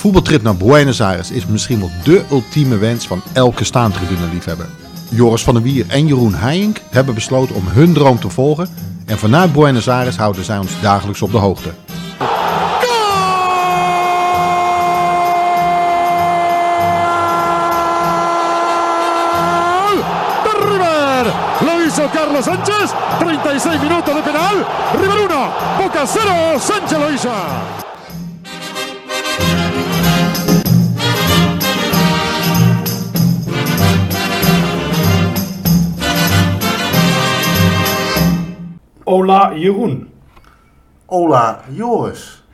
voetbaltrip naar Buenos Aires is misschien wel dé ultieme wens van elke staantribune-liefhebber. Joris van der Wier en Jeroen Heijink hebben besloten om hun droom te volgen en vanuit Buenos Aires houden zij ons dagelijks op de hoogte. de Carlos Sánchez. 36 minutos de penal. River 1, Boca 0. Sánchez lo. Ola Jeroen. Ola Joris.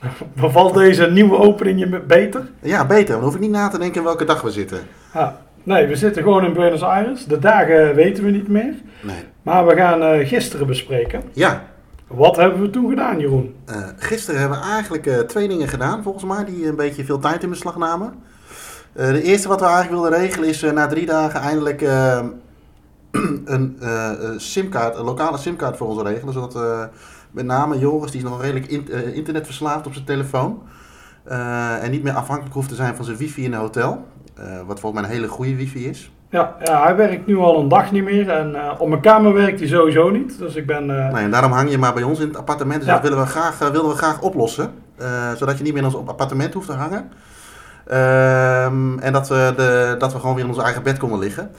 Bevalt deze nieuwe opening je beter? Ja, beter. Dan hoef ik niet na te denken welke dag we zitten. Ja. Nee, we zitten gewoon in Buenos Aires. De dagen weten we niet meer. Nee. Maar we gaan eh, gisteren bespreken. Ja, Wat hebben we toen gedaan, Jeroen? eh, gisteren hebben we eigenlijk eh, twee dingen gedaan, volgens mij, die een beetje veel tijd in beslag namen. De eerste wat we eigenlijk wilden regelen is na drie dagen eindelijk eh, een eh, eh, simkaart, een lokale simkaart voor ons regelen. Zodat eh, met name Joris, die is nog redelijk in- internetverslaafd op zijn telefoon. en niet meer afhankelijk hoeft te zijn van zijn wifi in een hotel. Wat volgens mij een hele goede wifi is. Ja, ja, hij werkt nu al een dag niet meer. En op mijn kamer werkt hij sowieso niet. Dus ik ben... Nee, en daarom hang je maar bij ons in het appartement. Dus Ja. dat willen we graag, willen we graag oplossen. zodat je niet meer in ons appartement hoeft te hangen. Ehm, en dat we, de, dat we gewoon weer in ons eigen bed konden liggen.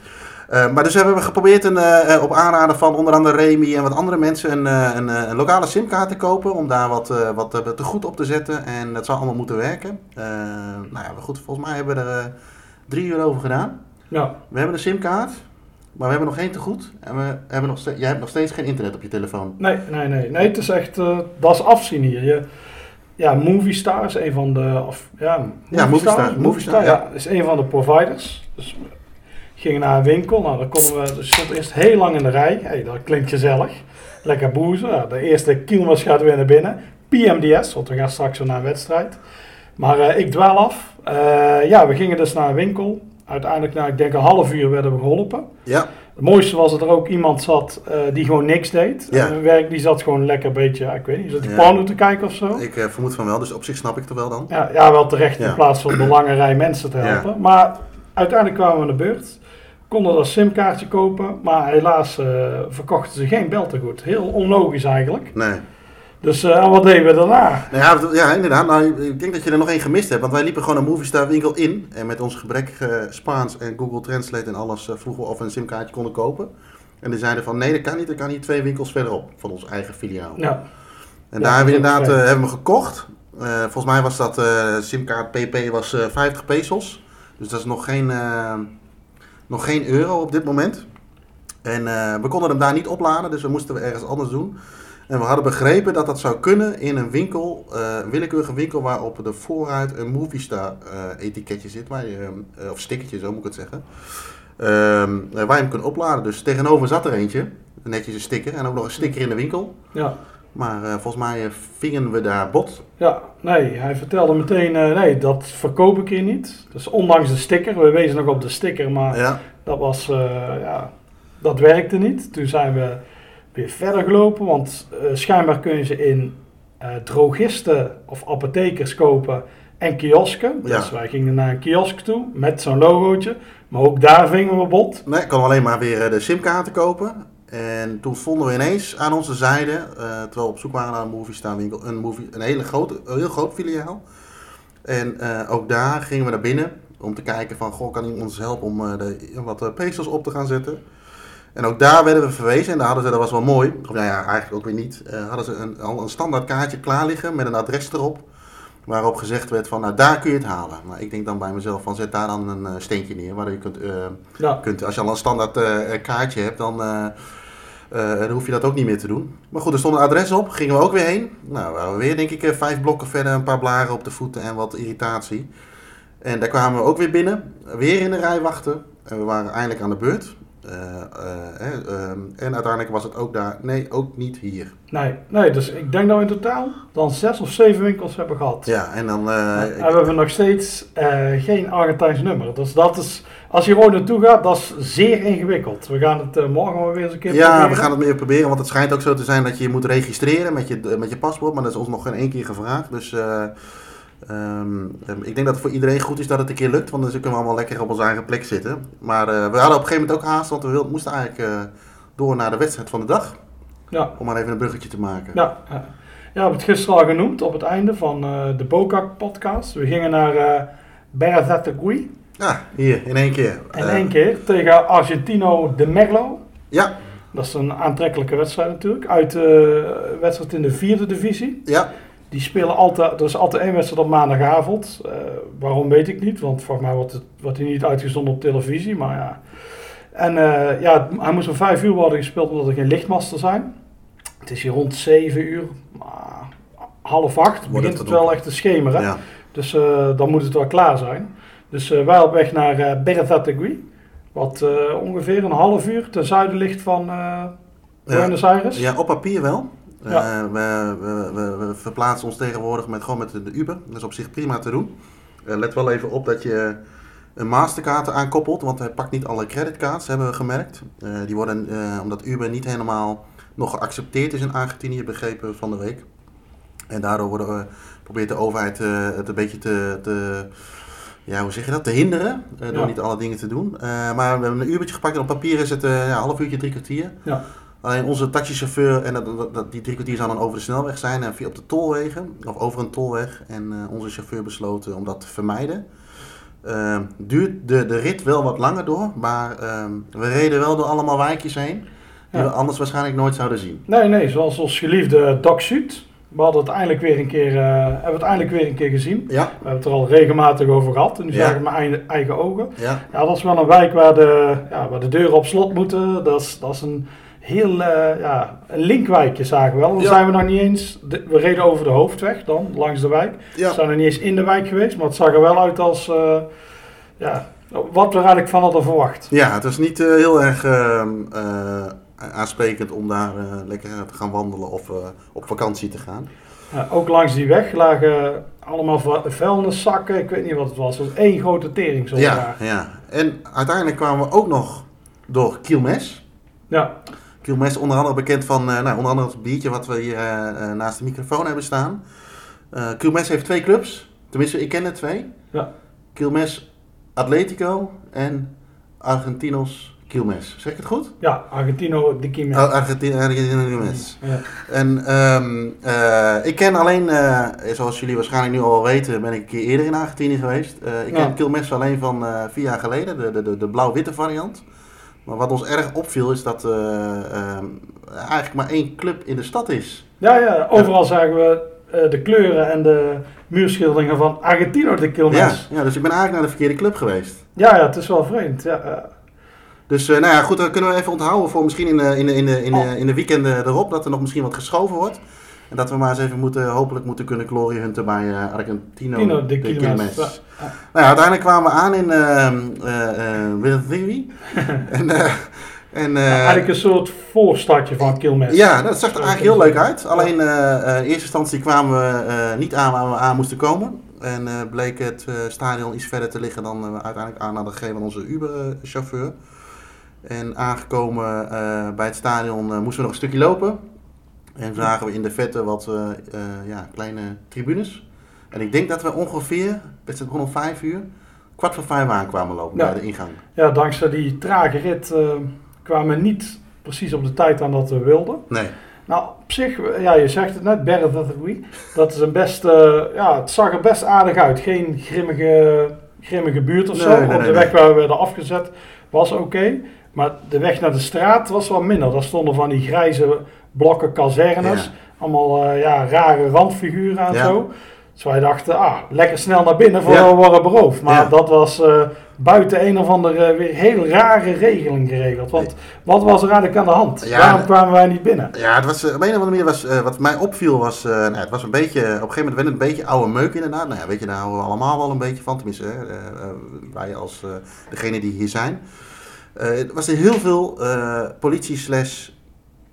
Eh, maar dus hebben we geprobeerd een, eh, eh, op aanraden van onder andere Remy en wat andere mensen een, een, een lokale simkaart te kopen. Om daar wat, wat te goed op te zetten. En dat zou allemaal moeten werken. Nou ja, goed, volgens mij hebben we er drie uur over gedaan. ja. We hebben een simkaart. Maar we hebben nog geen te goed. En we hebben nog steeds, jij hebt nog steeds geen internet op je telefoon. Nee, nee, nee. Nee, het is echt... dat is afzien hier. Je, ja, Movistar is een van de... Of, ja, Ja, Movistar, Movistar, ja. is een van de providers. Dus gingen naar een winkel. Nou, daar konden we... Dus stond eerst heel lang in de rij. Hey, dat klinkt gezellig. Lekker boezen. De eerste kilometers gaat weer naar binnen. PMDS, want we gaan straks weer naar een wedstrijd. Maar eh, ik dwaal af. Eh, ja, we gingen dus naar een winkel. Uiteindelijk, na ik denk een half uur werden we geholpen. Ja, Het mooiste was dat er ook iemand zat eh, die gewoon niks deed. Ja. En werk die zat gewoon lekker een beetje, ja, ik weet niet, zat die Ja. porno te kijken of zo. ik vermoed van wel. Dus op zich snap ik het wel dan. Ja, ja, wel terecht in plaats van de lange rij mensen te helpen. Maar uiteindelijk kwamen we aan de beurt. Konden dat simkaartje kopen, maar helaas eh, verkochten ze geen beltegoed. Heel onlogisch eigenlijk. Nee. Dus eh, en wat deden we daarna? Nou ja, inderdaad. Nou, ik denk dat je er nog één gemist hebt. Want wij liepen gewoon een Movistar winkel in. En met ons gebrekkige Spaans en Google Translate en alles eh, vroegen we of we een simkaartje konden kopen. En die zeiden van nee, dat kan niet. Dat kan niet twee winkels verderop van ons eigen filiaal. Ja, En Ja, daar hebben we inderdaad eh, hebben we gekocht. Eh, volgens mij was dat eh, simkaart PP was eh 50 pesos. Dus dat is nog geen, eh, nog geen euro op dit moment. En eh, we konden hem daar niet opladen, dus we moesten we ergens anders doen. En we hadden begrepen dat dat zou kunnen in een winkel, eh, een willekeurige winkel waarop de vooruit een Movistar eh etiketje zit, waar of stickertje, zo moet ik het zeggen. Ehm, waar je hem kunt opladen. Dus tegenover zat er eentje, netjes een sticker, en ook nog een sticker in de winkel. ja. Maar eh, volgens mij eh, vingen we daar bot. Ja, nee, hij vertelde meteen, eh, nee, dat verkoop ik hier niet. Dus ondanks de sticker, we wezen nog op de sticker, maar Ja, Dat was, ja, dat werkte niet. Toen zijn we weer verder gelopen, want schijnbaar kun je ze in drogisten of apothekers kopen en kiosken. Ja. Dus wij gingen naar een kiosk toe met zo'n logootje, maar ook daar vingen we bot. nee, ik kon alleen maar weer de simkaarten kopen. En toen vonden we ineens aan onze zijde, eh, terwijl we op zoek waren naar een Movistar winkel, een, movie, een hele grote, een heel groot filiaal. En eh, ook daar gingen we naar binnen om te kijken van, goh, kan iemand ons helpen om eh, de, wat pesos op te gaan zetten. En ook daar werden we verwezen en daar hadden ze, dat was wel mooi, of nou ja, eigenlijk ook weer niet, hadden ze een, al een standaard kaartje klaar liggen met een adres erop. Waarop gezegd werd van, nou daar kun je het halen. Maar ik denk dan bij mezelf van, zet daar dan een steentje neer. Waar je kunt, Ja, kunt, als je al een standaard kaartje hebt, dan, eh, dan hoef je dat ook niet meer te doen. Maar goed, er stond een adres op, gingen we ook weer heen. Nou, we waren weer denk ik eh, vijf blokken verder, een paar blaren op de voeten en wat irritatie. En daar kwamen we ook weer binnen, weer in de rij wachten. En we waren eindelijk aan de beurt. Eh, eh, eh, ehm, en uiteindelijk was het ook daar, nee, ook niet hier. nee, nee, dus ik denk dat we in totaal dan zes of zeven winkels hebben gehad. Ja, en dan... en we hebben nog steeds geen Argentijns nummer. Dus dat is, als je gewoon naartoe gaat, dat is zeer ingewikkeld. We gaan het eh, morgen weer eens een keer Ja, proberen. we gaan het meer proberen, want het schijnt ook zo te zijn dat je je moet registreren met je, met je paspoort, maar dat is ons nog geen één keer gevraagd. Dus eh, Ehm, ehm, ik denk dat het voor iedereen goed is dat het een keer lukt, want dan kunnen we allemaal lekker op onze eigen plek zitten. Maar eh, we hadden op een gegeven moment ook haast, want we moesten eigenlijk eh, door naar de wedstrijd van de dag. Ja, Om maar even een bruggetje te maken. ja, ja. ja, we hebben het gisteren al genoemd op het einde van eh, de Bokak podcast. We gingen naar eh Berazategui Ja, hier, in één keer. in Eh, één keer tegen Argentino de Meglo. Ja, Dat is een aantrekkelijke wedstrijd natuurlijk. Uit de wedstrijd in de vierde divisie. ja, Die spelen altijd, er is altijd één wedstrijd op maandagavond. Eh, waarom weet ik niet, want volgens mij wordt, het, wordt hij niet uitgezonden op televisie. Maar ja. En eh, ja, hij moest om vijf uur worden gespeeld omdat er geen lichtmasten zijn. Het is hier rond zeven uur, maar half acht begint het wel echt te schemeren. ja. Dus dan moet het wel klaar zijn. Dus eh, wij op weg naar uh. Wat eh, ongeveer een half uur ten zuiden ligt van Buenos Aires. Ja, op papier wel. Ja. we, we, we, verplaatsen ons tegenwoordig met, gewoon met de, Uber. Dat is op zich prima te doen. Let wel even op dat je een Mastercard aankoppelt, want hij pakt niet alle creditcards, hebben we gemerkt. Die worden, omdat Uber niet helemaal nog geaccepteerd is in Argentinië, begrepen van de week. En daardoor worden, we- probeert de overheid het een beetje te, te, ja, hoe zeg je dat, te hinderen. eh, door Ja. niet alle dingen te doen. Eh, maar we hebben een uurtje gepakt en op papier is het eh, ja, een half uurtje, drie kwartier. Ja. Alleen onze taxichauffeur, en dat, die drie kwartier zou dan over de snelweg zijn en via op de tolwegen, of over een tolweg. En onze chauffeur besloot om dat te vermijden. Ehm, duurt de, de rit wel wat langer door, maar ehm, we reden wel door allemaal wijkjes heen, die Ja. we anders waarschijnlijk nooit zouden zien. Nee, nee, zoals ons geliefde Doc Zuid. We hadden het eindelijk weer een keer, eh, hebben het eindelijk weer een keer gezien. Ja, We hebben het er al regelmatig over gehad. En nu Ja. zag ik mijn eigen, eigen ogen. ja, Ja, dat is wel een wijk waar de, ja, waar de deuren op slot moeten. Dat is, dat is een heel eh, ja, een linkwijkje zagen we wel. Dan zijn we nog niet eens, de- we reden over de hoofdweg dan, langs de wijk. We zijn er niet eens in de wijk geweest, maar het zag er wel uit als, eh, ja, wat we er eigenlijk van hadden verwacht. ja het was niet heel erg ehm, eh, aansprekend om daar eh, lekker te gaan wandelen of eh, op vakantie te gaan. Ook langs die weg lagen allemaal vuilniszakken. Ik weet niet wat het was. Het was één grote tering zo Ja, daar. ja. En uiteindelijk kwamen we ook nog door Kielmes. Ja, Kielmes onder andere bekend van eh, nou, onder andere het biertje wat we hier eh, eh, naast de microfoon hebben staan. Eh Kielmes heeft twee clubs. Tenminste, ik ken er twee. Ja. Kielmes Atletico en Argentinos Kielmes. Zeg ik het goed? ja Argentino de. Ar- Argentino Argentino Kielmes. Ja. En ehm, eh, ik ken alleen, eh, zoals jullie waarschijnlijk nu al weten, ben ik een keer eerder in Argentinië geweest. Eh, ik Ja. ken Quilmes alleen van vier jaar geleden, de, de, de, de blauw-witte variant. Maar wat ons erg opviel is dat eh, ehm, eigenlijk maar één club in de stad is. Ja, ja, overal zagen we de kleuren en de muurschilderingen van Argentino de Ja, Quilmes. ja, dus ik ben eigenlijk naar de verkeerde club geweest. Ja, ja, het is wel vreemd. Ja, ja. Dus eh, nou ja, goed, dat kunnen we even onthouden voor misschien in de, in de, in de, in Oh. de, in de weekenden erop, dat er nog misschien wat geschoven wordt. En dat we maar eens even moeten, hopelijk moeten kunnen glory hunten bij eh, Argentino Argentino de. Quilmes. Ja. Nou ja, uiteindelijk kwamen we aan in eh Wilthiri. en en Ja, eigenlijk een soort voorstadje van Quilmes. ja, dat zag er eigenlijk heel leuk uit. Alleen in eerste instantie kwamen we niet aan waar we aan moesten komen. En bleek het stadion iets verder te liggen dan we uiteindelijk aan hadden gegeven aan onze Uber-chauffeur. En aangekomen eh, bij het stadion eh, moesten we nog een stukje lopen. En zagen we in de vette wat eh, ja, kleine tribunes. En ik denk dat we ongeveer, het begon om vijf uur, kwart voor vijf aankwamen lopen Ja. bij de ingang. Ja, dankzij die trage rit kwamen we niet precies op de tijd aan dat we wilden. Nee, Nou, op zich, ja, je zegt het net, Better Than We. Dat is een best, ja, het zag er best aardig uit. Geen grimmige, grimmige buurt of Nee, zo. nee, Op de weg waar we werden afgezet was oké. Maar de weg naar de straat was wel minder. Daar stonden van die grijze blokken kazernes. Ja. Allemaal eh, ja, rare randfiguren en Ja. zo. Dus wij dachten, ah, lekker snel naar binnen voordat Ja. we worden beroofd. Maar Ja. dat was eh, buiten een of andere weer heel rare regeling geregeld. Want wat was er eigenlijk aan de hand? Ja, Waarom kwamen wij niet binnen? Ja, het was, eh, op een of andere manier was, eh, wat mij opviel was, eh, nou, het was een beetje, op een gegeven moment werd het een beetje oude meuk inderdaad. Nou ja, weet je, daar houden we allemaal wel een beetje van, tenminste, eh, eh, wij als eh degene die hier zijn. Eh, het was er heel veel eh, politie slash,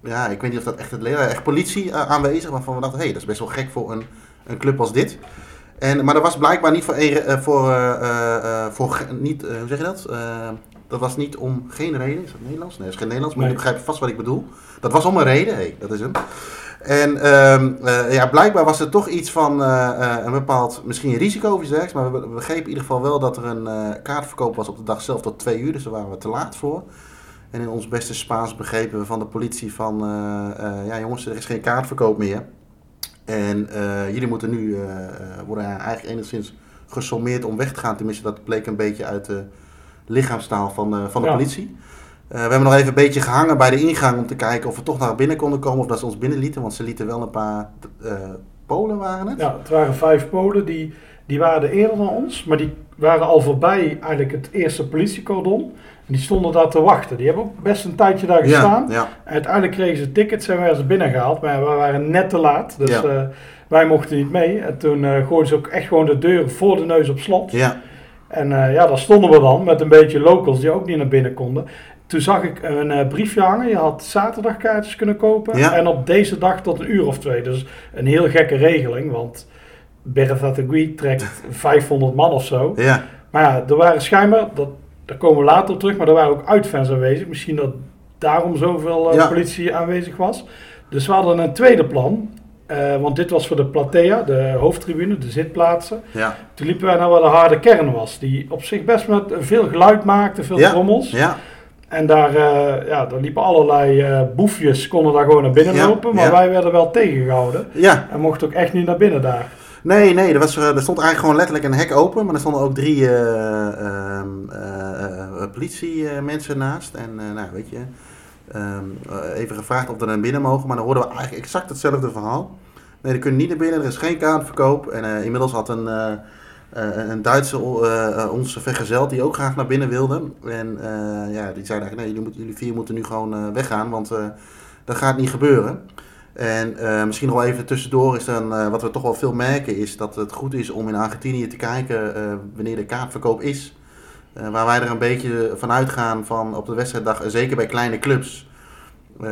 ja, ik weet niet of dat echt het leer, echt politie eh, aanwezig, waarvan we dachten, hé, hey, dat is best wel gek voor een, een club als dit. En, maar dat was blijkbaar niet voor, eh, voor, eh, eh, voor niet, hoe zeg je dat? Dat was niet om geen reden. Is dat Nederlands? Nee, dat is geen Nederlands, maar Nee. je begrijpt vast wat ik bedoel. Dat was om een reden, hey, dat is hem. En ehm, eh, ja, blijkbaar was er toch iets van een bepaald, misschien risico of iets dergelijks. Maar we, begrepen in ieder geval wel dat er een kaartverkoop was op de dag zelf tot twee uur. Dus daar waren we te laat voor. En in ons beste Spaans begrepen we van de politie van, ja jongens, er is geen kaartverkoop meer. En eh, jullie moeten nu, eh, eh, worden eigenlijk enigszins gesommeerd om weg te gaan. Tenminste, dat bleek een beetje uit de lichaamstaal van, van de Ja. politie. We hebben nog even een beetje gehangen bij de ingang om te kijken of we toch naar binnen konden komen. Of dat ze ons binnenlieten, want ze lieten wel een paar Polen waren het. Ja, het waren vijf Polen, die, die waren er eerder dan ons, maar die waren al voorbij eigenlijk het eerste politiecordon. En die stonden daar te wachten. Die hebben ook best een tijdje daar gestaan. ja, ja. En uiteindelijk kregen ze tickets en werden ze binnengehaald, maar we waren net te laat. Dus Ja. eh, wij mochten niet mee. En toen eh gooiden ze ook echt gewoon de deuren voor de neus op slot. ja. En eh, ja, daar stonden we dan met een beetje locals die ook niet naar binnen konden. Toen zag ik een briefje hangen. Je had zaterdagkaartjes kunnen kopen. En op deze dag tot een uur of twee. Dus een heel gekke regeling. Want Berthategui trekt 500 man of zo. ja. Maar ja, er waren schijnbaar, dat, daar komen we later op terug, maar er waren ook uitfans aanwezig. Misschien dat daarom zoveel eh, Ja. politie aanwezig was. Dus we hadden een tweede plan. eh, want dit was voor de platea, de hoofdtribune, de zitplaatsen. ja. Toen liepen wij naar waar de harde kern was. Die op zich best met veel geluid maakte, veel Ja. trommels. ja. En daar, eh, ja, daar liepen allerlei boefjes, konden daar gewoon naar binnen lopen. Maar wij werden wel tegengehouden. ja. En mochten ook echt niet naar binnen daar. Nee, nee, er, was, er stond eigenlijk gewoon letterlijk een hek open, maar er stonden ook drie eh, ehm, eh, eh, politiemensen naast. En eh, nou, weet je, ehm, eh, even gevraagd of we naar binnen mogen, maar dan hoorden we eigenlijk exact hetzelfde verhaal. Nee, er kunnen niet naar binnen, er is geen kaartverkoop. En eh, inmiddels had een, eh, eh, een Duitse eh, eh, ons vergezeld die ook graag naar binnen wilde. En eh, ja, die zei eigenlijk, nee, jullie, vier moeten nu gewoon eh, weggaan, want eh, dat gaat niet gebeuren. En eh, misschien nog wel even tussendoor is dan, eh, wat we toch wel veel merken, is dat het goed is om in Argentinië te kijken eh, wanneer de kaartverkoop is. Waar wij er een beetje van uitgaan van op de wedstrijddag, zeker bij kleine clubs,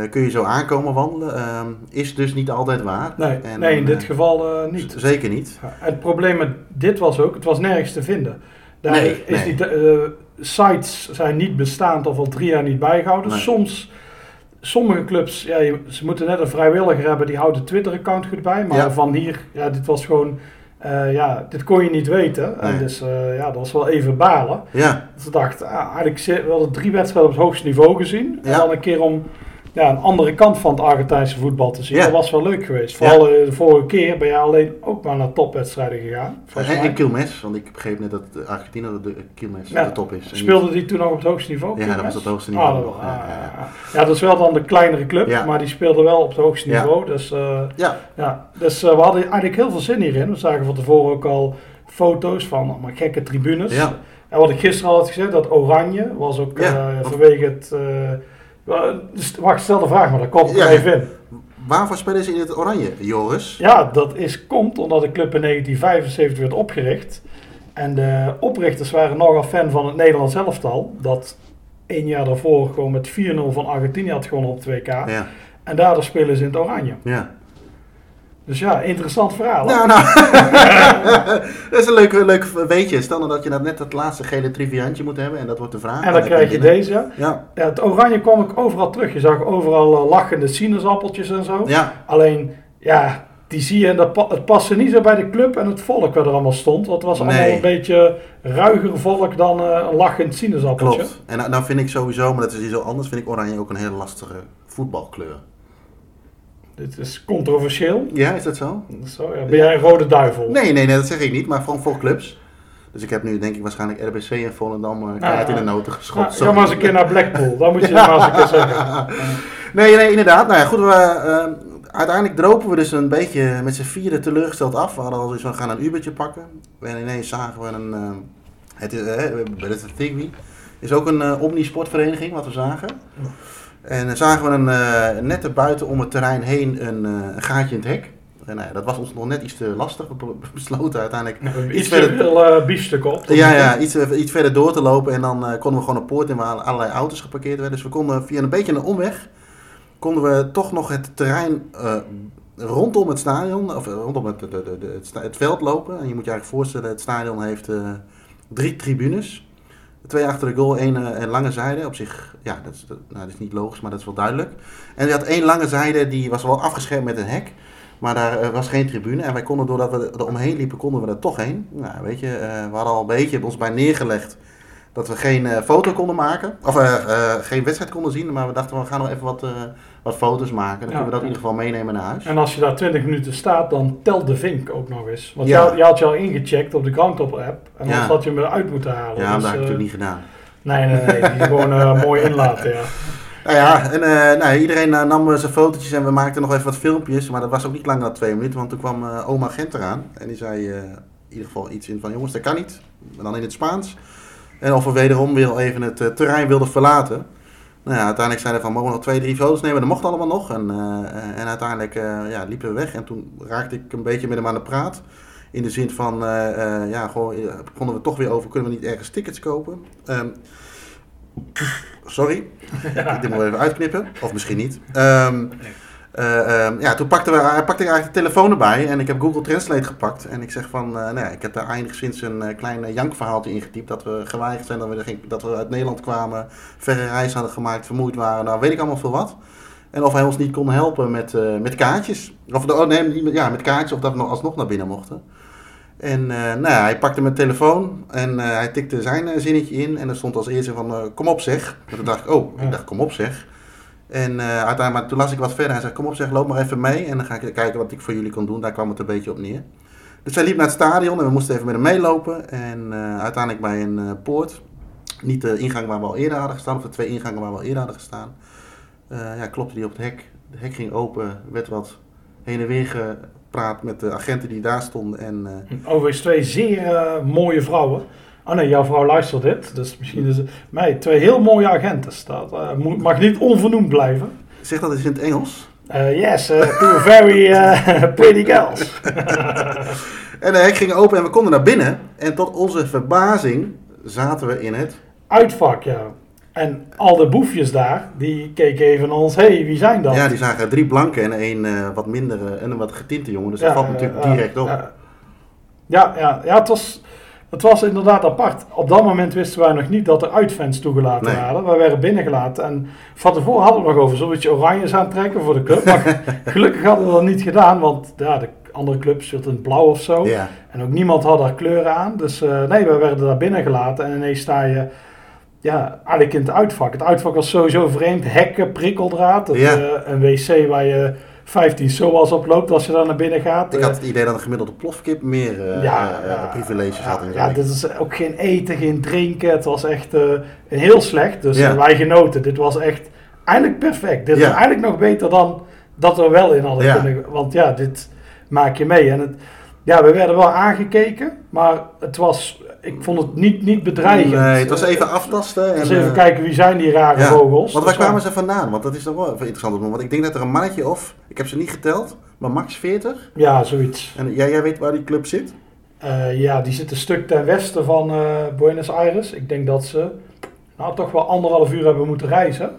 kun je zo aankomen wandelen. Ehm, is dus niet altijd waar. Nee, En nee in dit geval niet. Zeker niet. Ja, Het probleem met dit was ook, het was nergens te vinden. Daar Nee, is nee. Die, sites zijn niet bestaand of al drie jaar niet bijgehouden. Nee. Soms, sommige clubs, ja, ze moeten net een vrijwilliger hebben, die houdt de Twitter-account goed bij. Maar Ja. van hier, ja, dit was gewoon, eh, ja, dit kon je niet weten. En dus eh, ja, dat was wel even balen. Ja, Dus ik dacht, ah, eigenlijk, ze- we hadden drie wedstrijden op het hoogste niveau gezien. En dan een keer om ja, een andere kant van het Argentijnse voetbal te zien. Ja. Dat was wel leuk geweest. Vooral eh, de vorige keer ben je alleen ook maar naar topwedstrijden gegaan. en, en Quilmes, want ik begreep net dat Argentinië de Quilmes Ja. de top is. Speelde die toen nog op het hoogste niveau? Ja, dat was het hoogste Ah, niveau. dat wel. Ja, Ah, ja, dat is wel dan de kleinere club, maar die speelde wel op het hoogste niveau. Dus, eh, Ja, ja. dus eh, we hadden eigenlijk heel veel zin hierin. We zagen van tevoren ook al foto's van allemaal gekke tribunes. En wat ik gisteren al had gezegd, dat oranje was ook vanwege het... eh, dus, wacht, stel de vraag maar, daar kom ik Ja. er even in. waarvoor spelen ze in het oranje, Joris? Ja, dat is, komt omdat de club in 1975 werd opgericht. En de oprichters waren nogal fan van het Nederlands elftal. Dat één jaar daarvoor gewoon met 4-0 van Argentinië had gewonnen op het WK. Ja, En daardoor spelen ze in het oranje. ja. Dus ja, interessant verhaal. Nou, nou. dat is een leuk, leuk weetje. Stel nou dat je dat net dat laatste gele triviantje moet hebben en dat wordt de vraag. en dan krijg je binnen. deze. Ja. Ja, het oranje kwam ik overal terug. Je zag overal eh, lachende sinaasappeltjes en zo. ja, Alleen, ja, die zie je en dat pa- het paste niet zo bij de club en het volk wat er allemaal stond. Want het was allemaal Nee. een beetje ruiger volk dan eh, een lachend sinaasappeltje. klopt. En nou, nou vind ik sowieso, maar dat is zo anders, vind ik oranje ook een hele lastige voetbalkleur. Dit is controversieel. Ja, is dat zo? Zo, ja. Ben jij een rode duivel? Nee, nee, nee, dat zeg ik niet, maar gewoon voor clubs. Dus ik heb nu denk ik waarschijnlijk RBC en Volendam uh, kaart in de noten Nou, geschopt. ga maar eens een keer naar Blackpool. Dan moet je maar eens een keer zeggen. Nee, nee, inderdaad. Nou ja, goed, we, eh, uiteindelijk dropen we dus een beetje met z'n vieren teleurgesteld af. We hadden al zoiets van, we gaan een Ubertje pakken. En ineens zagen we een, eh, het is, Thigby, is ook een eh, omnisportvereniging, wat we zagen. En dan zagen we een, eh, net er buiten om het terrein heen een, eh, een gaatje in het hek. En nou ja, dat was ons nog net iets te lastig. We be- besloten uiteindelijk Iets iets verder, veel eh, biefstuk op. ja, ja, iets, eh, iets verder door te lopen. En dan eh, konden we gewoon een poort in waar allerlei auto's geparkeerd werden. Dus we konden via een beetje een omweg, konden we toch nog het terrein eh, rondom het stadion, of eh, rondom het, de, de, de- het, het veld lopen. En je moet je eigenlijk voorstellen, het stadion heeft eh, drie tribunes. Twee achter de goal, één een lange zijde. Op zich, ja, dat is, nou, dat is niet logisch, maar dat is wel duidelijk. En je had één lange zijde, die was wel afgeschermd met een hek. Maar daar eh, was geen tribune. En wij konden, doordat we er omheen liepen, konden we er toch heen. Nou, weet je, eh, we hadden al een beetje ons bij neergelegd dat we geen eh, foto konden maken. Of eh, eh, geen wedstrijd konden zien. Maar we dachten, we gaan nog even wat, wat foto's maken. Dan Ja. kunnen we dat in ieder geval meenemen naar huis. En als je daar 20 minuten staat, dan telt de vink ook nog eens. Want Ja. je, had- je had je al ingecheckt op de Groundhopper app. En dan Ja. had je hem eruit moeten halen. Ja, dat Dus, heb ik natuurlijk niet gedaan. Nee, nee, nee. Die gewoon mooi inlaten, ja. Nou ja, en nou, iedereen eh, nam zijn fotootjes en we maakten nog even wat filmpjes. Maar dat was ook niet langer dan twee minuten, want toen kwam oma Gent eraan. En die zei in ieder geval iets in van, jongens, dat kan niet. Maar dan in het Spaans. En of we wederom weer even het eh, terrein wilden verlaten. Nou ja, uiteindelijk zeiden we van, mogen we nog twee, drie foto's nemen? Dat mocht allemaal nog. En, eh, en uiteindelijk eh, ja, liepen we weg. En toen raakte ik een beetje met hem aan de praat. In de zin van, ja, gewoon, konden we toch weer over, kunnen we niet ergens tickets kopen? Ehm, sorry, ik dit moet even uitknippen. Of misschien niet. Ehm, ehm, ja, toen pakte we, hij pakte eigenlijk de telefoon erbij en ik heb Google Translate gepakt. En ik zeg van, eh, nou ja, ik heb daar enigszins een eh, klein jankverhaaltje ingetypt. Dat we geweigerd zijn, dat we, dat we uit Nederland kwamen, verre reis hadden gemaakt, vermoeid waren. Nou, weet ik allemaal veel wat. En of hij ons niet kon helpen met, met kaartjes. Of oh, nee, ja, met kaartjes, of dat we nog alsnog naar binnen mochten. En nou ja, hij pakte mijn telefoon en hij tikte zijn zinnetje in. En er stond als eerste van, kom op zeg. En toen dacht ik, oh, ik dacht, kom op zeg. En eh, uiteindelijk, maar toen las ik wat verder. Hij zei, kom op zeg, loop maar even mee. En dan ga ik kijken wat ik voor jullie kon doen. Daar kwam het een beetje op neer. Dus hij liep naar het stadion en we moesten even met hem meelopen. En eh, uiteindelijk bij een eh, poort. Niet de ingang waar we al eerder hadden gestaan, of de twee ingangen waar we al eerder hadden gestaan. ja, klopte die op het hek. De hek ging open, werd wat heen en weer gepraat met de agenten die daar stonden. En Overigens twee zeer mooie vrouwen. Oh nee, jouw vrouw luistert dit. Dus misschien is het... Nee, twee heel mooie agenten. Dat eh, moet- mag niet onvernoemd blijven. zeg dat eens in het Engels. Eh, yes, two very eh, pretty girls. En de hek ging open en we konden naar binnen. En tot onze verbazing zaten we in het. Uitvak, ja. En al de boefjes daar, die keken even naar ons. hey, wie zijn dat? Ja, die zagen drie blanke en één wat minder en een wat getinte jongen. Dus dat valt natuurlijk direct op. Ja, ja, ja, het, was, het was inderdaad apart. Op dat moment wisten wij nog niet dat er uitfans toegelaten Nee. waren. Wij werden binnengelaten. En van tevoren hadden we nog over zo'n beetje oranjes aantrekken voor de club. Maar gelukkig hadden we dat niet gedaan, want ja, de andere clubs zitten in blauw of zo. En ook niemand had daar kleuren aan. Dus eh, nee, we werden daar binnen gelaten. En ineens sta je ja, eigenlijk in het uitvak. Het uitvak was sowieso vreemd. Hekken, prikkeldraad. Het, eh, een wc waar je 15 SOAS op loopt als je daar naar binnen gaat. Ik Eh, had het idee dat een gemiddelde plofkip meer eh, ja, eh, privileges had. Ja, dit is ook geen eten, geen drinken. Het was echt eh, heel slecht. Dus Ja. eh, wij genoten. Dit was echt eigenlijk perfect. Dit Ja. is eigenlijk nog beter dan dat we wel in hadden Ja. kunnen. Want ja, dit maak je mee. En het, ja, we werden wel aangekeken, maar het was, ik vond het niet, niet bedreigend. Nee, het was even aftasten. En, Dus even eh, kijken wie zijn die rare ja. vogels. Want waar kwamen ze vandaan? Want dat is toch wel even interessant. om te doen. Want ik denk dat er een mannetje of, ik heb ze niet geteld, maar max 40. Ja, zoiets. En jij, jij weet waar die club zit? Eh, ja, die zit een stuk ten westen van eh, Buenos Aires. Ik denk dat ze nou, toch wel anderhalf uur hebben moeten reizen.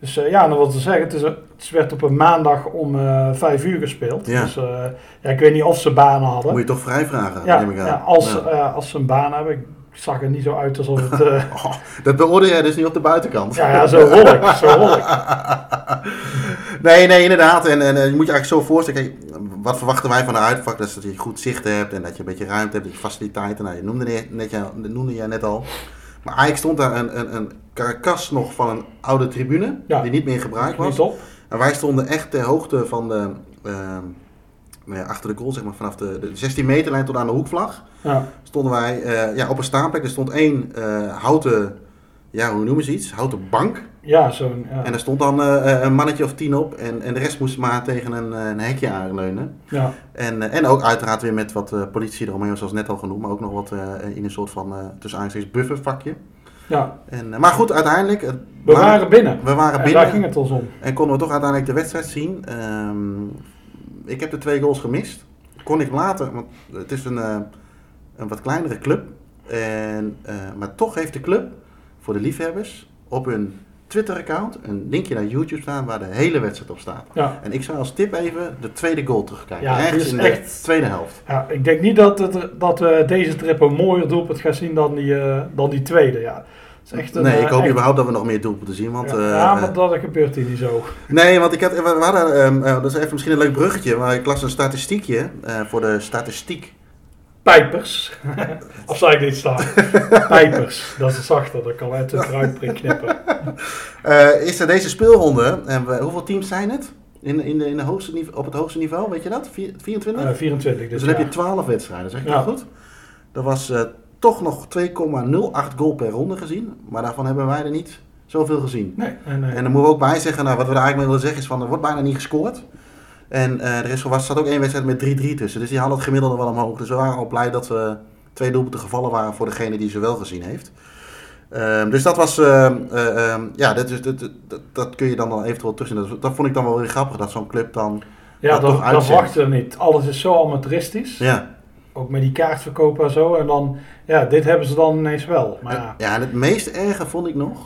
Dus eh, ja, en wat te zeggen, het, is, het werd op een maandag om eh, vijf uur gespeeld. Ja. Dus eh, ja, ik weet niet of ze banen hadden. Moet je toch vrij vragen, ja, neem ik aan. ja, als, Ja. als ze een baan hebben. Ik zag er niet zo uit alsof het... Oh, dat beoordeel jij dus niet op de buitenkant. ja, ja, zo rol ik, zo rol ik. Nee, nee, inderdaad. En, en je moet je eigenlijk zo voorstellen. Kijk, wat verwachten wij van een uitvak? Dat is dat je goed zicht hebt en dat je een beetje ruimte hebt, dat je faciliteiten. Nou, je noemde, net, net, noemde jij net al. Maar eigenlijk stond daar een, een, een karkas nog van een oude tribune, Ja. die niet meer gebruikt was. Niet op. En wij stonden echt ter hoogte van de, ehm, nou ja, achter de goal, zeg maar, vanaf de, de 16 meter lijn tot aan de hoekvlag. Ja, Stonden wij eh, ja, op een staanplek. Er stond één eh, houten, ja, hoe noemen ze iets? Houten bank. Ja zo'n... Ja. En er stond dan eh, eh, een mannetje of tien op. En, en de rest moest maar tegen een, eh, een hekje aanleunen. ja. En, en ook uiteraard weer met wat eh, politie eromheen, zoals net al genoemd. Maar ook nog wat in een soort van, tussen aanstekens buffervakje. ja. En, maar goed, uiteindelijk... We waren binnen. we waren En binnen. daar ging het ons om. En konden we toch uiteindelijk de wedstrijd zien. Ehm, ik heb de twee goals gemist. Kon ik later, want het is een, een wat kleinere club. En, maar toch heeft de club voor de liefhebbers op hun Twitter-account een linkje naar YouTube staan waar de hele wedstrijd op staat. Ja. En ik zou als tip even de tweede goal terugkijken. Ja, is in de echt- tweede helft. Ja, ik denk niet dat, het, dat we deze trip een mooier doelpunt gaan zien dan die, eh, dan die tweede. Ja. Is echt een, Nee, eh, ik hoop echt- überhaupt dat we nog meer doelpunten zien. Want, ja, eh, ja, eh, maar dat gebeurt hier niet zo. Nee, want ik had, we hadden, eh, dat is even misschien een leuk bruggetje, maar ik las een statistiekje eh, voor de statistiek. Pijpers. of zou ik dit staan? Pijpers. Dat is zachter, dat kan uit de kruidprik knippen. Eh, is er deze speelronde, en hoeveel teams zijn het? In, in de, in de hoogste, niveau- op het hoogste niveau, weet je dat? Vier- 24? Eh 24 dus dus dan heb je 12 wedstrijden, zeg ik Ja. dat goed? Er was eh, toch nog 2,08 goal per ronde gezien, maar daarvan hebben wij er niet zoveel gezien. Nee, nee, nee. En dan moeten we ook bij zeggen, nou, wat we er eigenlijk mee willen zeggen is van, er wordt bijna niet gescoord. En er is, er staat ook één wedstrijd met 3-3 tussen, dus die halen het gemiddelde wel omhoog. Dus we waren al blij dat we twee doelpunten gevallen waren voor degene die ze wel gezien heeft. Ehm, dus dat was, ehm, eh, ehm, ja, dat, is, dat, dat, dat kun je dan wel eventueel tussen. Dat, dat vond ik dan wel weer grappig, dat zo'n club dan, ja, dat toch dat je niet. Alles is zo amateuristisch. ja. Ook met die kaartverkoop en zo. En dan, ja, dit hebben ze dan ineens wel. Maar ja, Ja, en het meest erge vond ik nog,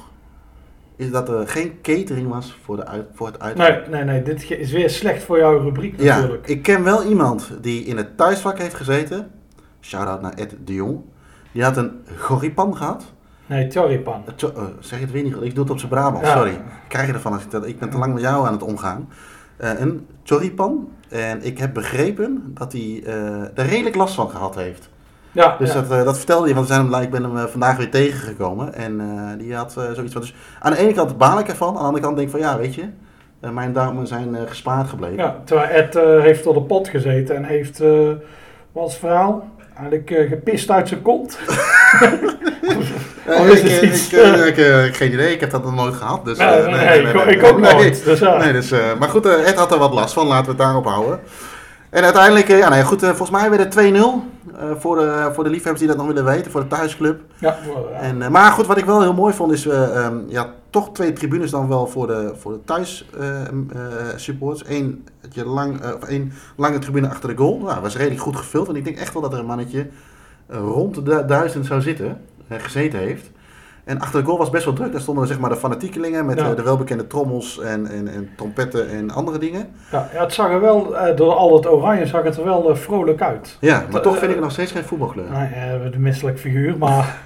is dat er geen catering was voor, de uit, voor het uitvak. nee, nee, nee. Dit is weer slecht voor jouw rubriek Ja, natuurlijk. ik ken wel iemand die in het thuisvak heeft gezeten. Shout-out naar Ed de Jong. Die had een goripan gehad. Nee, Choripan. Eh, eh, zeg het weer niet goed? Ik doe het op zijn Brabant, Ja. sorry. Ik krijg je ervan als ik dat... Ik ben te lang met jou aan het omgaan. Eh, een choripan. En ik heb begrepen dat hij eh er redelijk last van gehad heeft. Ja, Dus ja. dat, eh, dat vertelde hij, want we zijn hem, ik ben hem eh, vandaag weer tegengekomen. En eh, die had zoiets van... Dus aan de ene kant baal ik ervan. Aan de andere kant denk ik van, ja, weet je... mijn darmen zijn gespaard gebleven. ja, terwijl Ed heeft op de pot gezeten en heeft, wat het verhaal? Eigenlijk gepist uit zijn kont. Is ik, iets, ik, ik, geen idee, ik heb dat nog nooit gehad. Dus, Nee, nee, nee, ik, ook nee. nooit. Dus, ja. Nee, dus, maar goed, Ed had er wat last van, laten we het daarop houden. En uiteindelijk, eh, ja, nee, goed, eh, volgens mij werd het 2-0 eh, voor, de, voor de liefhebbers die dat nog willen weten, voor de thuisclub. Ja. En, maar goed, wat ik wel heel mooi vond is, ehm, ja, toch twee tribunes dan wel voor de, voor de thuis supports. Eén je lang, of één lange tribune achter de goal. Nou, dat was redelijk goed gevuld. En ik denk echt wel dat er een mannetje rond de duizend zou zitten, gezeten heeft. En achter de goal was best wel druk. Daar stonden zeg maar de fanatiekelingen met Ja. eh, de welbekende trommels en, en, en trompetten en andere dingen. Ja, ja, het zag er wel, eh, door al het oranje zag het er wel eh, vrolijk uit. Ja, maar toch vind ik nog steeds geen voetbalkleur. Nou de misselijk figuur, maar...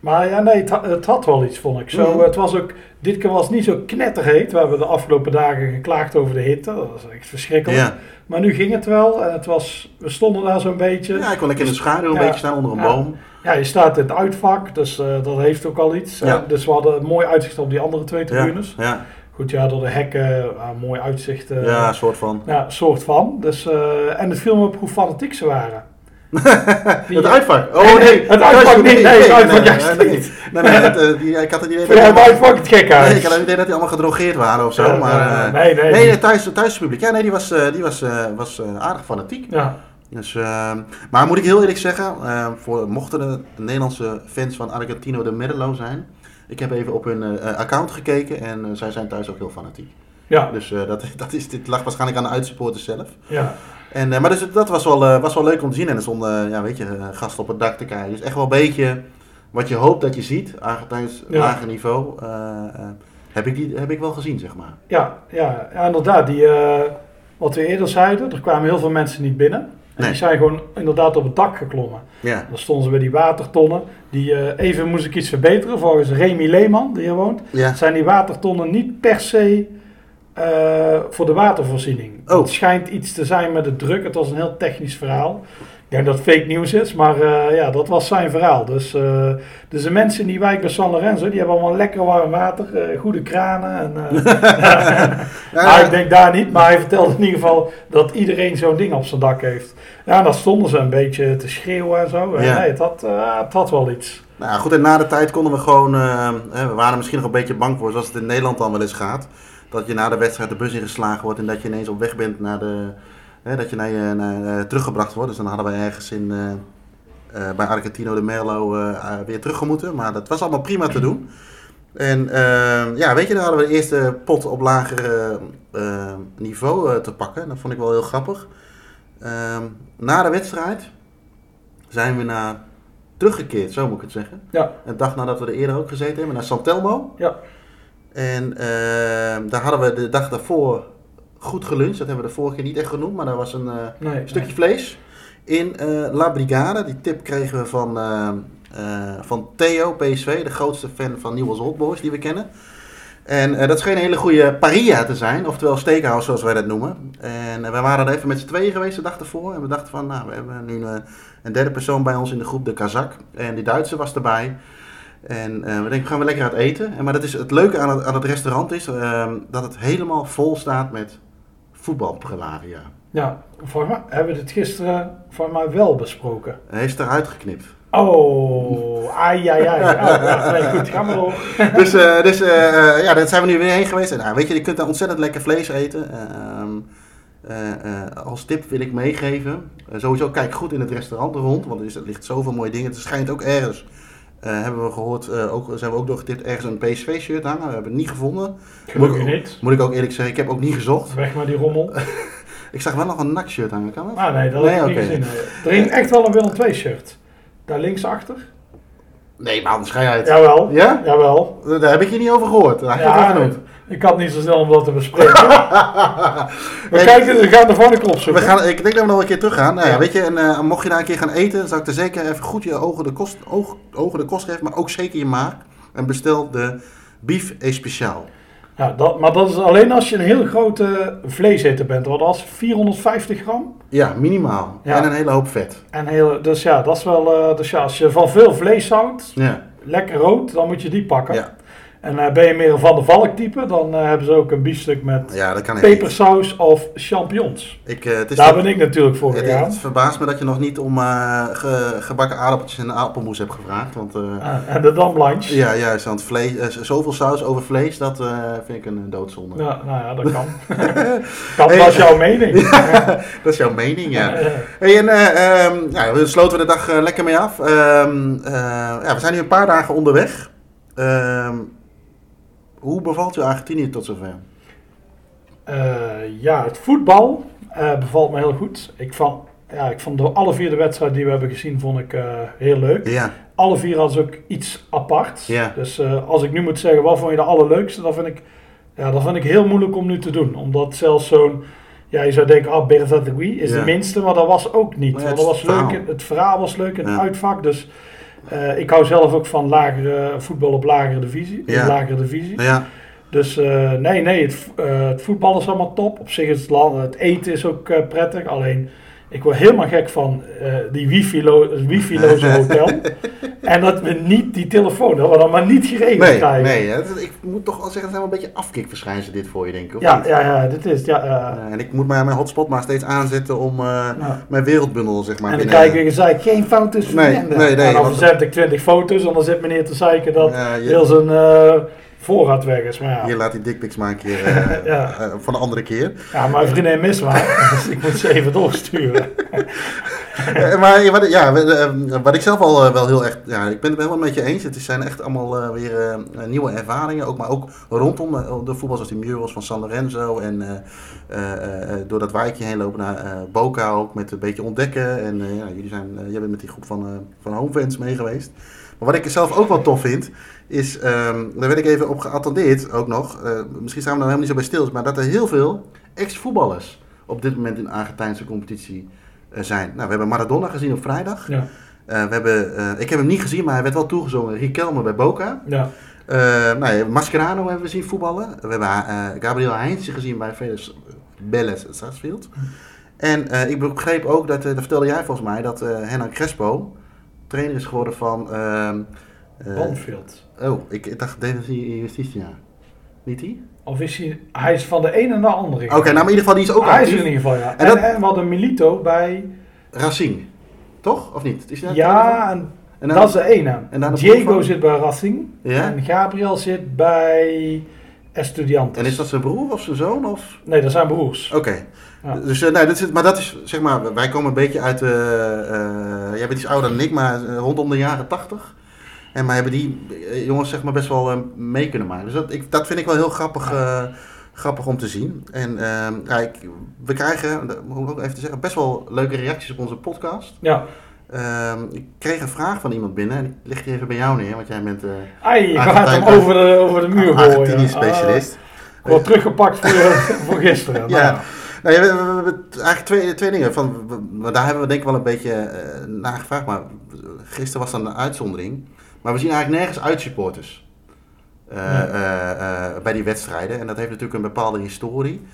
Maar ja, nee, het, ha- het had wel iets, vond ik. Zo, Mhm. Het was ook, dit keer was het niet zo knetterheet. We hebben de afgelopen dagen geklaagd over de hitte. Dat was echt verschrikkelijk. Ja. Maar nu ging het wel. En het was, we stonden daar zo'n beetje. ja, ik kon lekker in de schaduw een Ja. beetje staan onder een Ja. boom. Ja, je staat in het uitvak, dus eh, dat heeft ook al iets. Ja. Dus we hadden een mooi uitzicht op die andere twee tribunes. Ja, ja, Goed, ja, door de hekken, eh, mooi uitzicht. eh, ja, soort van. ja, soort van. Dus, en het viel me op hoe fanatiek ze waren. Die- Het uitvak. Oh Nee, het uitvak niet. Nee, het uitvak juist nee, niet. Nee, nee, het, die, ik had het idee jij het uitvak het gek uit? Nee, ik had het idee dat die allemaal gedrogeerd waren of zo. Ja, maar, nee, nee. nee, thuis, het thuispubliek. Ja, nee, die was, die was, was aardig fanatiek. Ja, Dus, eh, maar moet ik heel eerlijk zeggen, eh, voor, mochten de Nederlandse fans van Argentino de Merlo zijn, ik heb even op hun eh, account gekeken en eh, zij zijn thuis ook heel fanatiek. ja, Dus eh, dat, dat is, dit lag waarschijnlijk aan de uitsupporters zelf. ja. En, eh, maar dus, dat was wel, eh, was wel leuk om te zien. En er stonden, ja, weet je, eh, gasten op het dak te kijken. Dus echt wel een beetje wat je hoopt dat je ziet, Argentijns Ja. lager niveau, eh, eh, heb, ik die, heb ik wel gezien, zeg maar. Ja, ja, ja, inderdaad. Die, eh, wat we eerder zeiden, er kwamen heel veel mensen niet binnen. En Nee. die zijn gewoon inderdaad op het dak geklommen. Ja, Dan stonden ze bij die watertonnen. Die, eh, even moest ik iets verbeteren. Volgens Remy Leeman, die hier woont, ja. zijn die watertonnen niet per se eh, voor de watervoorziening. Oh. Het schijnt iets te zijn met de druk. Het was een heel technisch verhaal. Ik denk dat het fake nieuws is, maar eh, ja, dat was zijn verhaal. Dus, eh, dus de mensen in die wijk bij San Lorenzo, die hebben allemaal lekker warm water, eh, goede kranen. En, Ja, nou, ik denk daar niet, maar hij vertelde in ieder geval dat iedereen zo'n ding op zijn dak heeft. Ja, dan stonden ze een beetje te schreeuwen en zo. Ja. Nee, het had, het had wel iets. Nou goed, en na de tijd konden we gewoon, we waren misschien nog een beetje bang voor, zoals het in Nederland dan wel eens gaat. Dat je na de wedstrijd de bus ingeslagen wordt en dat je ineens op weg bent naar de, hè, dat je naar je naar, eh, teruggebracht wordt. Dus dan hadden wij ergens in, eh, eh, bij Argentino de Merlo weer teruggemoeten. Maar dat was allemaal prima te doen. En eh, ja, weet je, dan hadden we de eerste pot op lager niveau te pakken. Dat vond ik wel heel grappig. Ehm, na de wedstrijd zijn we naar teruggekeerd, zo moet ik het zeggen. Ja, Een dag nadat we er eerder ook gezeten hebben, naar San Telmo. ja. En ehm, daar hadden we de dag daarvoor goed geluncht. Dat hebben we de vorige keer niet echt genoemd, maar daar was een eh, Nee, stukje vlees in eh, La Brigade. Die tip kregen we van, eh, van Theo, PSV, de grootste fan van Newell's Old Boys die we kennen. En dat scheen een hele goede paria te zijn, oftewel steakhouse zoals wij dat noemen. En wij waren er even met z'n tweeën geweest de dag ervoor. En we dachten van, nou, we hebben nu een, een derde persoon bij ons in de groep, de Kazak. En die Duitse was erbij. En we denken, gaan we lekker uit eten. En, maar dat is, het leuke aan het, aan het restaurant is eh, dat het helemaal vol staat met voetbalprelaria. Ja, volgens mij hebben we dit gisteren voor mij wel besproken. Hij is eruit geknipt. Oh, ai, ai, ai. Oh, ja, nee, goed, ga maar door. dus eh, dus eh, eh, ja, daar zijn we nu weer heen geweest. En nou, weet je, je kunt daar ontzettend lekker vlees eten. Ehm, eh, eh, als tip wil ik meegeven. eh, sowieso kijk goed in het restaurant rond. Want er, is, er ligt zoveel mooie dingen. Het schijnt ook ergens. Eh, hebben we gehoord, eh, ook, zijn we ook doorgetipt, ergens een PSV-shirt hangen. We hebben het niet gevonden. Gelukkig Moet ik- niet. Moet ik ook eerlijk zeggen, ik heb ook niet gezocht. Weg met die rommel. Ik zag wel nog een NAC-shirt hangen, kan dat? Ah nee, dat Nee, heb ik niet gezien. Er hing echt wel een Willem II shirt. Daar linksachter. Nee, maar anders ga uit. Jawel. Ja? Jawel. Daar heb ik je niet over gehoord. Daar heb je het Ja, genoemd. Ik had niet zo snel om dat te bespreken. we kijken, we gaan de volgende We opzoeken. gaan, ik denk dat we nog een keer terug gaan. Nou ja, Ja. weet je, en, eh, mocht je daar een keer gaan eten, dan zou ik er zeker even goed je ogen de kost, oog, ogen de kost geven, maar ook zeker je maag. En bestel de beef especiaal. Ja, dat, maar dat is alleen als je een heel grote vleeseter bent. Want dat is 450 gram. Ja, minimaal. Ja. En een hele hoop vet. En heel, dus ja, dat is wel. eh, dus ja, als je van veel vlees houdt, Ja, lekker rood, dan moet je die pakken. ja. En eh, ben je meer een Van de Valk type, dan eh, hebben ze ook een biefstuk met ja niet. pepersaus of champignons. Ik, eh, het is Daar ben ik natuurlijk voor gegaan. het verbaast me dat je nog niet om ge- gebakken aardappeltjes en appelmoes hebt gevraagd. Want Ah, en de Damblanche. ja, juist, want vlees, zoveel saus over vlees, dat vind ik een doodzonde. Ja, nou ja, dat kan. kan, Hey. dat is jouw mening. Dat is jouw mening, ja. Hey, en eh, ehm, ja, we sloten we de dag lekker mee af. Ehm, eh, ja, we zijn nu een paar dagen onderweg. Ehm, hoe bevalt je Argentinië tot zover? eh, ja, het voetbal eh, bevalt me heel goed. Ik vond, ja, ik vond de alle vier de wedstrijden die we hebben gezien, vond ik eh, heel leuk. Ja, Alle vier hadden ook iets apart. Ja. Dus als ik nu moet zeggen, wat vond je de allerleukste? Dan vind ik, ja, dat vind ik heel moeilijk om nu te doen. Omdat zelfs zo'n, ja, je zou denken, ah, Berthategui is Ja. de minste, maar dat was ook niet. Maar Want dat was verhaal. leuk, het verhaal was leuk in het uitvak. Dus eh, ik hou zelf ook van lagere, voetbal op lagere divisie. Ja. lagere divisie. ja, Dus eh, nee, nee, het, eh, het voetbal is allemaal top. Op zich is het, la- het eten is ook prettig. Alleen, ik word helemaal gek van eh, die wifi-lo- wifi-loze hotel. en dat we niet die telefoon, dat we dan maar niet geregeld nee, krijgen. nee. dat- Ik moet toch wel zeggen, het wel een beetje afkikverschijnselen dit voor je, denk ik. Ja, niet? ja, ja, dit is, ja, en ik moet mijn, mijn hotspot maar steeds aanzetten om eh, mijn wereldbundel, zeg maar, en dan krijg ik gezegd, geen foto's Nee, nee, nee, en dan verzend ik 20 foto's en dan zit meneer te zeiken dat Ja, je- heel zijn eh, voorraad weg is. Maar ja, Hier laat die dickpics een Ja. eh, van de andere keer. ja mijn vriendin mist maar, dus ik moet ze even doorsturen. Eh, maar ja, wat, ja, eh, wat ik zelf al eh, wel heel erg... Ja, ik ben het helemaal met je eens. Het zijn echt allemaal weer nieuwe ervaringen. Ook, maar ook rondom de voetbal, zoals die murals van San Lorenzo. En door dat wijkje heen lopen naar Boca ook met een beetje ontdekken. En ja, jullie zijn, jij bent met die groep van, van homefans mee geweest. Maar wat ik zelf ook wel tof vind, is... ehm, daar werd ik even op geattendeerd ook nog. eh, misschien staan we er helemaal niet zo bij stil. Maar dat er heel veel ex-voetballers op dit moment in de Argentijnse competitie eh, zijn. Nou, we hebben Maradona gezien op vrijdag. Ja, Eh, we hebben, ik heb hem niet gezien, maar hij werd wel toegezongen. Riquelme bij Boca. ja. Nou, Mascherano hebben we zien voetballen. We hebben Gabriel Heinze gezien bij Veles Belles Sarsfield. En eh, ik begreep ook, dat, dat vertelde jij volgens mij, dat Hernan Crespo trainer is geworden van... ehm, eh, Banfield. oh, ik, ik dacht Defensie Justitia. Niet die? Of is hij, hij is van de ene naar de andere. Oké, nou in ieder geval, die is ook hij is actief. in ieder geval, ja. En En, dat- en we hadden Milito bij... Racing. Toch? Of niet? Is Ja, en En dan- dat is de ene. en Diego zit bij Racing. Ja? En Gabriel zit bij Estudiantes. En is dat zijn broer of zijn zoon? Of? Nee, dat zijn broers. Oké. Ja. Dus, eh, nee, dat is, maar dat is, zeg maar, wij komen een beetje uit, eh eh, jij bent iets ouder dan ik, maar rondom de jaren tachtig. En maar hebben die jongens zeg maar best wel mee kunnen maken. Dus dat, ik, dat vind ik wel heel grappig, grappig om te zien. En ja, ik, we krijgen, moet ik ook even te zeggen, best wel leuke reacties op onze podcast. Ja, Ehm, ik kreeg een vraag van iemand binnen en ik leg die even bij jou neer, want jij bent eh Ai, je gaat hem over de, over de muur gooien. Argentinisch specialist. Ah, ik word teruggepakt voor, voor gisteren. Ja. Nou, Nou, ja, we, we- eigenlijk twee, twee dingen. Van, daar hebben we denk ik wel een beetje eh naar gevraagd. Maar gisteren was dan een uitzondering. Maar we zien eigenlijk nergens uitsupporters. eh, bij die wedstrijden. En dat heeft natuurlijk een bepaalde historie.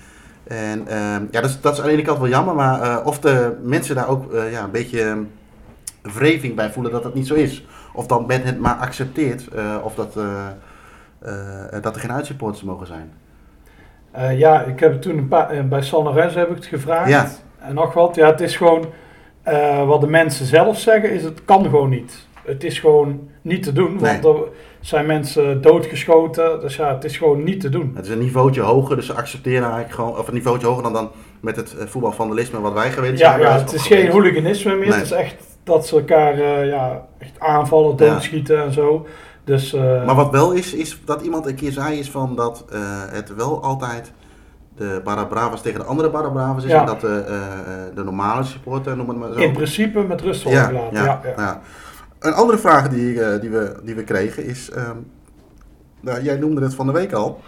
En ehm, ja, dat is, dat is aan de ene kant wel jammer. Maar of de mensen daar ook ja, een beetje wreving bij voelen dat dat niet zo is. Of dan men het maar accepteert. eh, of dat, eh, eh, dat er geen uitsupporters mogen zijn. ja, ik heb toen een paar, bij San Lorenzo heb ik het gevraagd. Ja. En nog wat. Ja, het is gewoon wat de mensen zelf zeggen, is het kan gewoon niet. Het is gewoon niet te doen, want Nee. er zijn mensen doodgeschoten. Dus ja, het is gewoon niet te doen. Het is een niveautje hoger, dus ze accepteren eigenlijk gewoon, of een niveautje hoger dan, dan met het voetbalvandalisme wat wij gewend Ja, zijn. ja Wij het is geen hooliganisme meer. Nee. Het is echt dat ze elkaar eh, ja, echt aanvallen, Ja. doodschieten en zo. Dus, eh, Maar wat wel is, is dat iemand een keer zei, is van dat eh, het wel altijd de Barra Bravas tegen de andere Barra Bravas is. Ja. En dat de, de normale supporter, noem het maar zo. in principe met rust worden ja, gelaten. ja, Ja, ja. ja. Een andere vraag die, die, we, die we kregen is, ehm, nou, jij noemde het van de week al,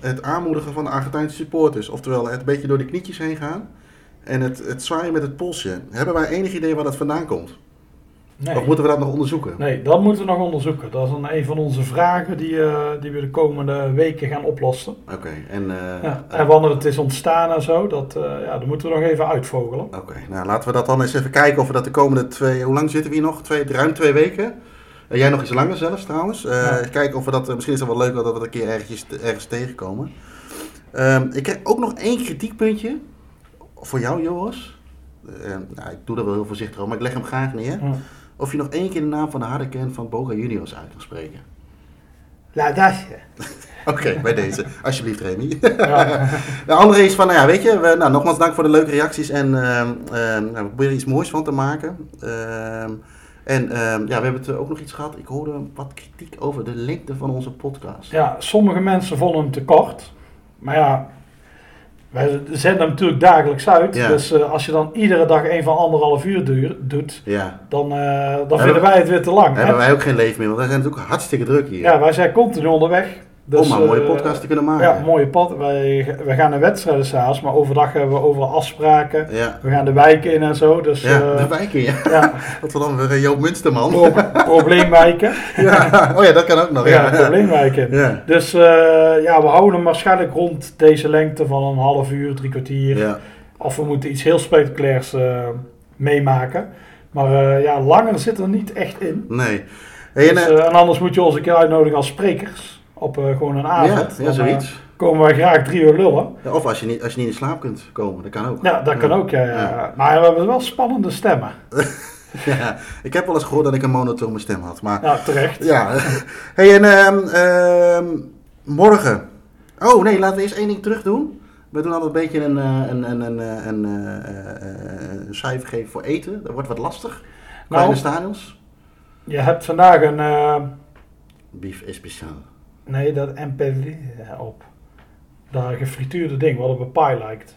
het aanmoedigen van de Argentijnse supporters. Oftewel het een beetje door de knietjes heen gaan en het, het zwaaien met het polsje. Hebben wij enig idee waar dat vandaan komt? Nee. Of moeten we dat nog onderzoeken? nee, dat moeten we nog onderzoeken. Dat is dan een van onze vragen die, eh, die we de komende weken gaan oplossen. Oké, en... eh, Ja, eh, en wanneer het is ontstaan en zo, dat, ja, dat moeten we nog even uitvogelen. Oké, nou laten we dat dan eens even kijken of we dat de komende twee... Hoe lang zitten we hier nog? Twee, ruim twee weken? Jij nog iets langer zelfs trouwens. Ja. Kijken of we dat... misschien is het wel leuk dat we dat een keer ergens, ergens tegenkomen. Ehm, ik heb ook nog één kritiekpuntje. Voor jou, Joris. Eh, nou, ik doe er wel heel voorzichtig over, maar ik leg hem graag neer. Of je nog één keer de naam van de harde kern van Boca Juniors uit kan spreken. La Dasje. Oké, bij deze. Alsjeblieft, Remy. Ja. De andere is van, nou ja, weet je, we, nou, nogmaals dank voor de leuke reacties en ehm, ehm, nou, we proberen er iets moois van te maken. Ehm, en ja, we hebben het ook nog iets gehad. Ik hoorde wat kritiek over de lengte van onze podcast. ja, sommige mensen vonden hem te kort. Maar ja, wij zenden hem natuurlijk dagelijks uit. Ja. Dus eh, als je dan iedere dag een van anderhalf uur duur, doet, Ja. dan, eh, dan vinden wij het weer te lang. hè? Hebben wij ook geen leven meer, want wij zijn natuurlijk hartstikke druk hier. Ja, wij zijn continu onderweg. Dus, om maar een mooie eh, podcast te kunnen maken. Ja, mooie pad. Wij, wij gaan naar wedstrijden s'avonds, maar overdag hebben we overal afspraken. Ja, We gaan de wijken in en zo. Dus ja eh, de wijken, ja. ja, Wat we dan weer Joop Munsterman. pro- probleemwijken. ja. Oh ja, dat kan ook nog. Ja, Ja, probleemwijken. ja. Dus eh, ja, we houden hem waarschijnlijk rond deze lengte van een half uur, drie kwartier. ja. Of we moeten iets heel spectaculairs meemaken. Maar ja, langer zit er niet echt in. Nee. Hey, Dus, en anders moet je ons een keer uitnodigen als sprekers. Op eh, gewoon een ja, avond. ja, zoiets. eh, komen wij graag drie uur lullen. Ja, of als je, niet, als je niet in slaap kunt komen, dat kan ook. Ja, dat kan ook. Ja, ja. Ja. Maar we hebben wel spannende stemmen. Ja, ik heb wel eens gehoord dat ik een monotone stem had, maar... Ja, terecht. Ja. hey, en ehm, ehm, morgen. Oh nee, laten we eerst één ding terug doen. We doen altijd een beetje een, eh, een, een, een, een, een cijfer geven voor eten. Dat wordt wat lastig. Kleine Nou, stadions. je hebt vandaag een... eh, Beef is speciaal. Nee, dat MPV op. Dat gefrituurde ding, wat op een pie lijkt.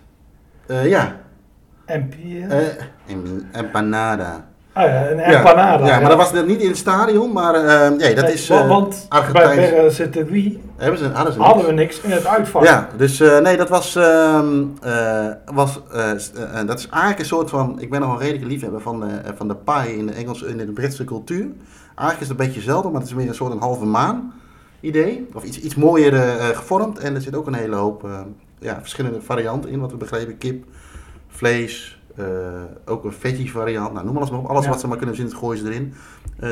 Eh, ja, eh, em- empanada. ah ja, een empanada. Ja, maar dat was net niet in het stadion, maar eh, ja, dat Nee, is... wa- eh, want Argentijns- bij Berre zitten wie hebben ze, hadden ze hadden we niks in het uitvak. Ja, dus eh, nee, dat was, ehm, eh, was eh, s- eh, eh, dat is eigenlijk een soort van, ik ben nog een redelijke liefhebber van, de van de pie in de Engelse, in de Britse cultuur. Eigenlijk is het een beetje zelden, maar het is meer een soort een halve maan idee. Of iets, iets mooier eh, gevormd en er zit ook een hele hoop eh, ja, verschillende varianten in, wat we begrepen. Kip, vlees, eh, ook een veggie variant, nou noem alles maar op. Alles Ja. wat ze maar kunnen verzinnen, gooien ze erin.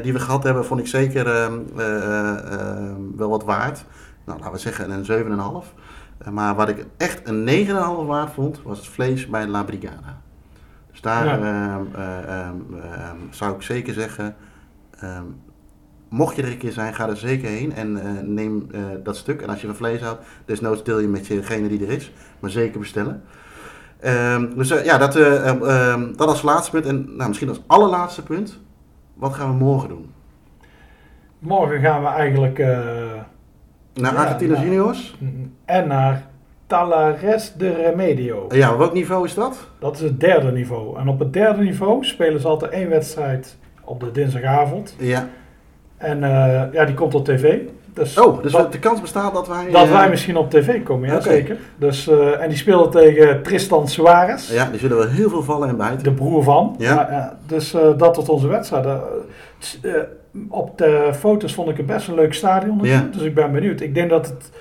Die we gehad hebben, vond ik zeker ehm, eh, eh, eh, wel wat waard. Nou, laten we zeggen een 7,5. Eh, maar wat ik echt een 9,5 waard vond, was het vlees bij La Brigada. Dus daar Ja. ehm, eh, ehm, ehm, zou ik zeker zeggen, ehm, mocht je er een keer zijn, ga er zeker heen en eh, neem eh, dat stuk. En als je van vlees houdt, desnoods deel je met degene die er is, maar zeker bestellen. Ehm, dus eh, ja, dat, eh, ehm, ehm, dat als laatste punt. En nou, misschien als allerlaatste punt, wat gaan we morgen doen? Morgen gaan we eigenlijk... Naar Argentinos nou. Juniors? en naar Talares de Remedio. Ja, welk niveau is dat? Dat is het derde niveau. En op het derde niveau spelen ze altijd één wedstrijd op de dinsdagavond. Ja. En eh, ja, die komt op tv. Dus Oh, dus dat, de kans bestaat dat wij... dat eh, wij misschien op tv komen, ja zeker. Dus, eh, en die speelt tegen Tristan Suarez. Ja, die zullen wel heel veel vallen en bijten. De broer van. Ja. dus dat tot onze wedstrijd. Op de foto's vond ik het best een leuk stadion. Ja. Dus ik ben benieuwd. Ik denk dat het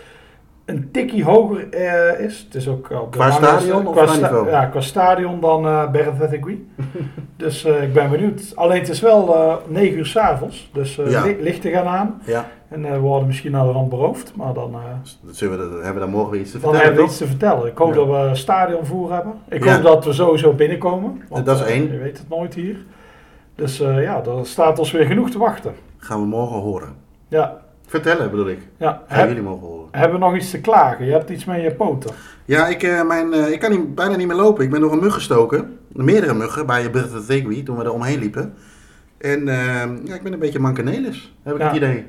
een tikkie hoger eh, is. Het is ook op de Qua stadion qua, niveau? Ja, qua stadion dan Berthethegui. dus eh, ik ben benieuwd. Alleen het is wel eh 9 uur s'avonds. Dus Ja. li- lichten gaan aan. Ja, En we worden misschien naar de rand beroofd. Maar dan, eh, dat zullen we, dat hebben we dan morgen weer iets te dan vertellen, hebben we iets te vertellen. Ik hoop dat we stadionvoer hebben. Ik hoop dat we sowieso binnenkomen. Dat is één. Je weet het nooit hier. Dus ja, er staat ons weer genoeg te wachten. Gaan we morgen horen. Ja, Vertellen bedoel ik. ja. Heb- jullie mogen horen. hebben we nog iets te klagen? Je hebt iets met je poten. Ja, ik, eh, mijn, eh, ik kan niet, bijna niet meer lopen. Ik ben door een mug gestoken. Meerdere muggen bij Bertha Thigui toen we er omheen liepen. En eh, ja, ik ben een beetje mankenelis, heb ik Ja. het idee.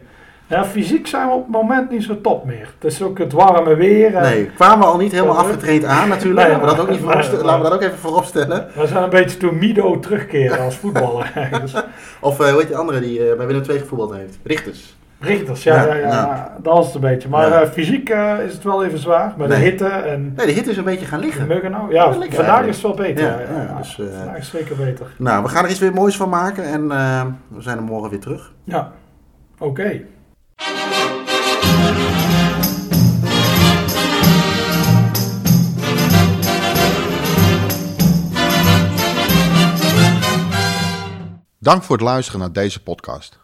Ja, fysiek zijn we op het moment niet zo top meer. Het is ook het warme weer. en Nee, kwamen we al niet helemaal afgetraind aan natuurlijk. Nee, laten, we dat ook niet nee, vooropstellen- nee. laten we dat ook even vooropstellen. We zijn een beetje toen Mido terugkeren als voetballer. dus, Of eh, hoe heet die andere die eh, bij Willem II gevoetbald heeft? Richters. Richters, ja, ja, Ja, dat is het een beetje. Maar Ja. eh, fysiek eh, is het wel even zwaar. Met de hitte en Nee, de hit is een beetje gaan liggen. muggen nou. Ja, vandaag eigenlijk. is het wel beter. Ja, Ja, ja, ja, dus, eh, vandaag is het zeker beter. Nou, we gaan er iets weer moois van maken en eh, we zijn er morgen weer terug. Ja, oké. Dank voor het luisteren naar deze podcast.